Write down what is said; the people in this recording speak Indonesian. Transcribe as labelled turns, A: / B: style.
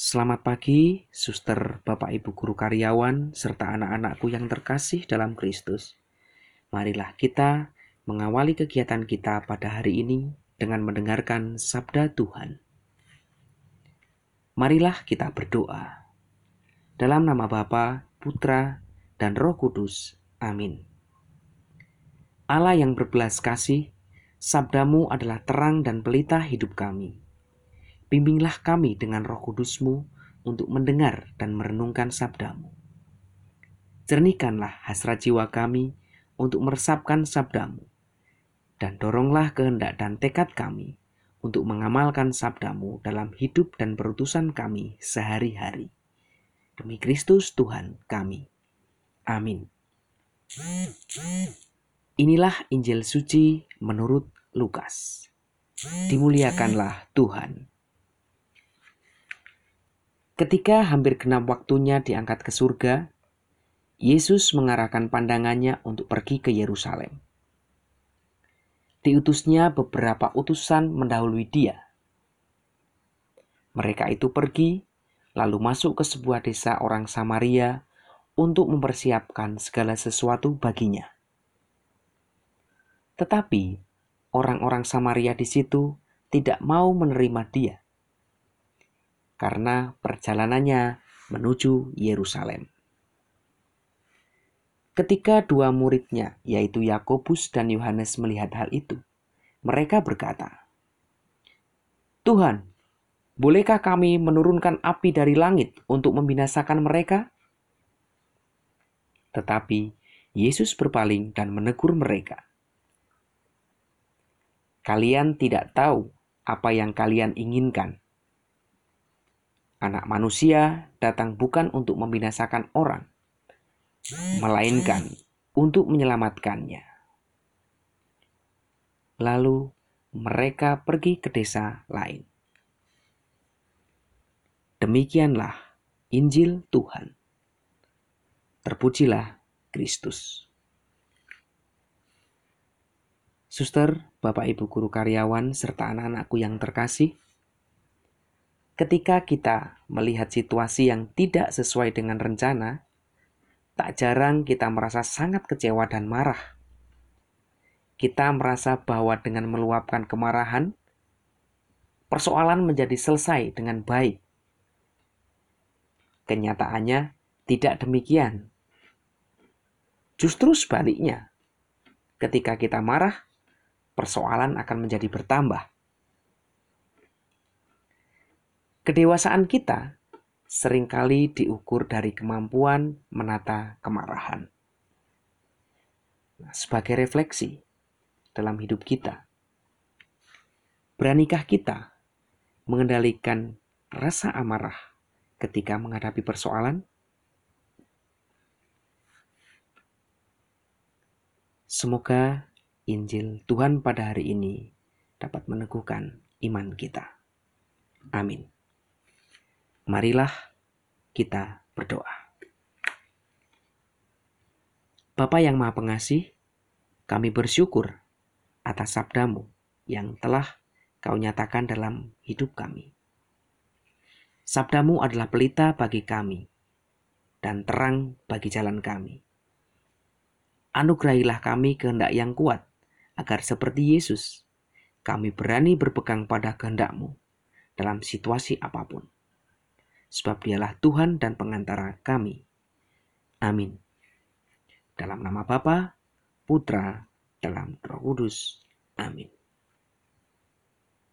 A: Selamat pagi, suster, bapak, ibu, guru karyawan, serta anak-anakku yang terkasih dalam Kristus. Marilah kita mengawali kegiatan kita pada hari ini dengan mendengarkan sabda Tuhan. Marilah kita berdoa. Dalam nama Bapa, Putra, dan Roh Kudus. Amin. Allah yang berbelas kasih, sabdamu adalah terang dan pelita hidup kami. Bimbinglah kami dengan roh kudusmu untuk mendengar dan merenungkan sabdamu. Jernihkanlah hasrat jiwa kami untuk meresapkan sabdamu. Dan doronglah kehendak dan tekad kami untuk mengamalkan sabdamu dalam hidup dan perutusan kami sehari-hari. Demi Kristus Tuhan kami. Amin. Inilah Injil suci menurut Lukas. Dimuliakanlah Tuhan. Ketika hampir genap waktunya diangkat ke surga, Yesus mengarahkan pandangannya untuk pergi ke Yerusalem. Diutusnya beberapa utusan mendahului dia. Mereka itu pergi, lalu masuk ke sebuah desa orang Samaria untuk mempersiapkan segala sesuatu baginya. Tetapi orang-orang Samaria di situ tidak mau menerima dia karena perjalanannya menuju Yerusalem. Ketika dua muridnya, yaitu Yakobus dan Yohanes, melihat hal itu, mereka berkata, "Tuhan, bolehkah kami menurunkan api dari langit untuk membinasakan mereka?" Tetapi Yesus berpaling dan menegur mereka. Kalian tidak tahu apa yang kalian inginkan. Anak manusia datang bukan untuk membinasakan orang, melainkan untuk menyelamatkannya. Lalu mereka pergi ke desa lain. Demikianlah Injil Tuhan. Terpujilah Kristus. Suster, Bapak Ibu guru karyawan, serta anak-anakku yang terkasih, Ketika kita melihat situasi yang tidak sesuai dengan rencana, tak jarang kita merasa sangat kecewa dan marah. Kita merasa bahwa dengan meluapkan kemarahan, persoalan menjadi selesai dengan baik. Kenyataannya tidak demikian. Justru sebaliknya, ketika kita marah, persoalan akan menjadi bertambah. Kedewasaan kita sering kali diukur dari kemampuan menata kemarahan. Nah, sebagai refleksi dalam hidup kita, beranikah kita mengendalikan rasa amarah ketika menghadapi persoalan? Semoga Injil Tuhan pada hari ini dapat meneguhkan iman kita. Amin. Marilah kita berdoa. Bapa yang Maha Pengasih, kami bersyukur atas sabdamu yang telah kau nyatakan dalam hidup kami. Sabdamu adalah pelita bagi kami dan terang bagi jalan kami. Anugerahilah kami kehendak yang kuat, agar seperti Yesus, kami berani berpegang pada kehendakmu dalam situasi apa pun sebab dialah Tuhan dan pengantara kami. Amin. Dalam nama Bapa, Putra, dalam Roh Kudus. Amin.